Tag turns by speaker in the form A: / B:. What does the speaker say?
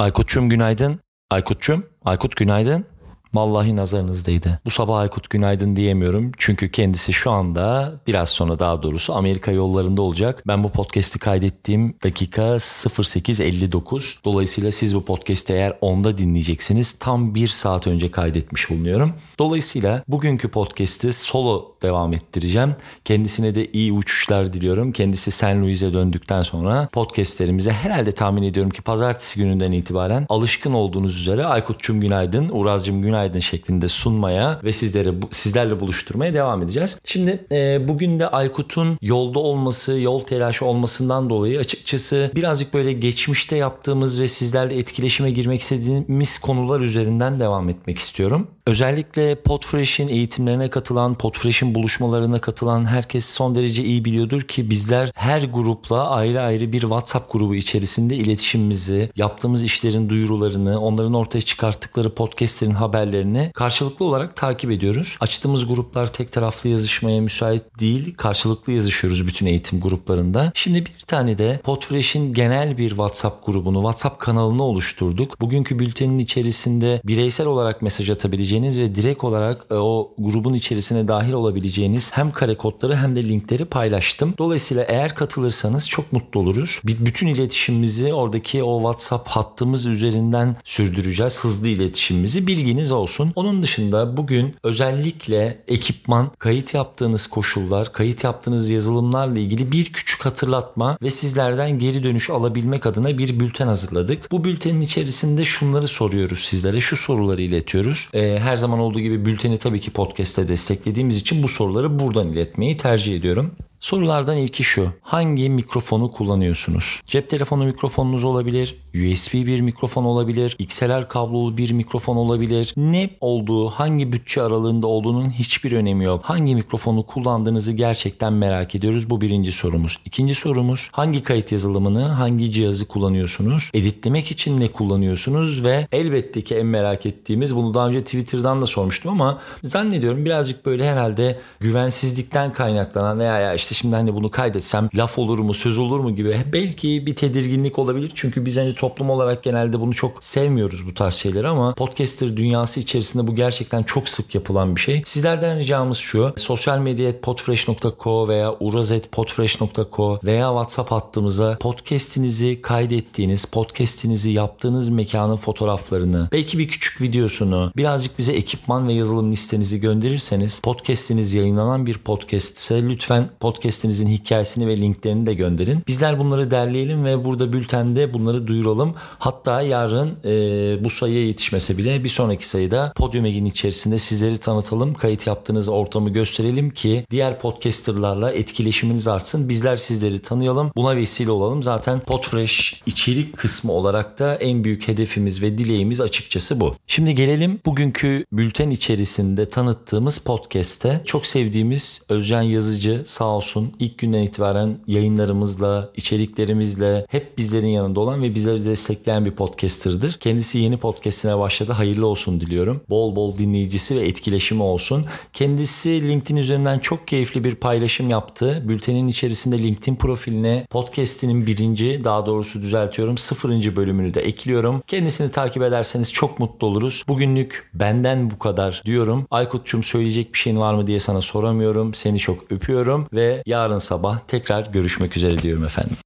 A: Aykut'cum günaydın. Aykut'cum, Aykut günaydın. Vallahi nazarınızdaydı. Bu sabah Aykut günaydın diyemiyorum. Çünkü kendisi şu anda biraz sonra daha doğrusu Amerika yollarında olacak. Ben bu podcast'i kaydettiğim dakika 08.59. Dolayısıyla siz bu podcast'i eğer onda dinleyeceksiniz tam bir saat önce kaydetmiş bulunuyorum. Dolayısıyla bugünkü podcast'i solo devam ettireceğim. Kendisine de iyi uçuşlar diliyorum. Kendisi St. Louis'e döndükten sonra podcastlerimize herhalde tahmin ediyorum ki pazartesi gününden itibaren alışkın olduğunuz üzere Aykut'cum günaydın, Uraz'cım günaydın şeklinde sunmaya ve sizlere sizlerle buluşturmaya devam edeceğiz. Şimdi e, bugün de Aykut'un yolda olması, yol telaşı olmasından dolayı açıkçası birazcık böyle geçmişte yaptığımız ve sizlerle etkileşime girmek istediğimiz konular üzerinden devam etmek istiyorum. Özellikle Podfresh'in eğitimlerine katılan, Podfresh'in buluşmalarına katılan herkes son derece iyi biliyordur ki bizler her grupla ayrı ayrı bir WhatsApp grubu içerisinde iletişimimizi, yaptığımız işlerin duyurularını, onların ortaya çıkarttıkları podcastlerin haberlerini karşılıklı olarak takip ediyoruz. Açtığımız gruplar tek taraflı yazışmaya müsait değil, karşılıklı yazışıyoruz bütün eğitim gruplarında. Şimdi bir tane de Podfresh'in genel bir WhatsApp grubunu, WhatsApp kanalını oluşturduk. Bugünkü bültenin içerisinde bireysel olarak mesaj atabileceğiniz ve direkt olarak e, o grubun içerisine dahil olabileceğiniz hem kare kodları hem de linkleri paylaştım. Dolayısıyla eğer katılırsanız çok mutlu oluruz. Bütün iletişimimizi oradaki o WhatsApp hattımız üzerinden sürdüreceğiz. Hızlı iletişimimizi bilginiz olsun. Onun dışında bugün özellikle ekipman, kayıt yaptığınız koşullar, kayıt yaptığınız yazılımlarla ilgili bir küçük hatırlatma ve sizlerden geri dönüş alabilmek adına bir bülten hazırladık. Bu bültenin içerisinde şunları soruyoruz sizlere, şu soruları iletiyoruz. Ee, her zaman olduğu gibi bülteni tabii ki podcast'te desteklediğimiz için bu soruları buradan iletmeyi tercih ediyorum. Sorulardan ilki şu. Hangi mikrofonu kullanıyorsunuz? Cep telefonu mikrofonunuz olabilir, USB bir mikrofon olabilir, XLR kablolu bir mikrofon olabilir. Ne olduğu, hangi bütçe aralığında olduğunun hiçbir önemi yok. Hangi mikrofonu kullandığınızı gerçekten merak ediyoruz. Bu birinci sorumuz. İkinci sorumuz hangi kayıt yazılımını, hangi cihazı kullanıyorsunuz? Editlemek için ne kullanıyorsunuz? Ve elbette ki en merak ettiğimiz bunu daha önce Twitter'dan da sormuştum ama zannediyorum birazcık böyle herhalde güvensizlikten kaynaklanan veya ya işte işte şimdi hani bunu kaydetsem laf olur mu söz olur mu gibi belki bir tedirginlik olabilir. Çünkü biz hani toplum olarak genelde bunu çok sevmiyoruz bu tarz şeyleri ama podcaster dünyası içerisinde bu gerçekten çok sık yapılan bir şey. Sizlerden ricamız şu sosyal medya podfresh.co veya urazet.podfresh.co veya WhatsApp hattımıza podcast'inizi kaydettiğiniz, podcast'inizi yaptığınız mekanın fotoğraflarını, belki bir küçük videosunu, birazcık bize ekipman ve yazılım listenizi gönderirseniz podcast'iniz yayınlanan bir podcast ise lütfen podcast podcast'inizin hikayesini ve linklerini de gönderin. Bizler bunları derleyelim ve burada bültende bunları duyuralım. Hatta yarın e, bu sayıya yetişmese bile bir sonraki sayıda Podium Ege'nin içerisinde sizleri tanıtalım. Kayıt yaptığınız ortamı gösterelim ki diğer podcasterlarla etkileşiminiz artsın. Bizler sizleri tanıyalım. Buna vesile olalım. Zaten Podfresh içerik kısmı olarak da en büyük hedefimiz ve dileğimiz açıkçası bu. Şimdi gelelim bugünkü bülten içerisinde tanıttığımız podcast'te. Çok sevdiğimiz Özcan Yazıcı sağ olsun olsun ilk günden itibaren yayınlarımızla, içeriklerimizle hep bizlerin yanında olan ve bizleri destekleyen bir podcaster'dır. Kendisi yeni podcast'ine başladı. Hayırlı olsun diliyorum. Bol bol dinleyicisi ve etkileşimi olsun. Kendisi LinkedIn üzerinden çok keyifli bir paylaşım yaptı. Bültenin içerisinde LinkedIn profiline podcast'inin birinci, daha doğrusu düzeltiyorum sıfırıncı bölümünü de ekliyorum. Kendisini takip ederseniz çok mutlu oluruz. Bugünlük benden bu kadar diyorum. Aykut'cum söyleyecek bir şeyin var mı diye sana soramıyorum. Seni çok öpüyorum yarın sabah tekrar görüşmek üzere diyorum efendim.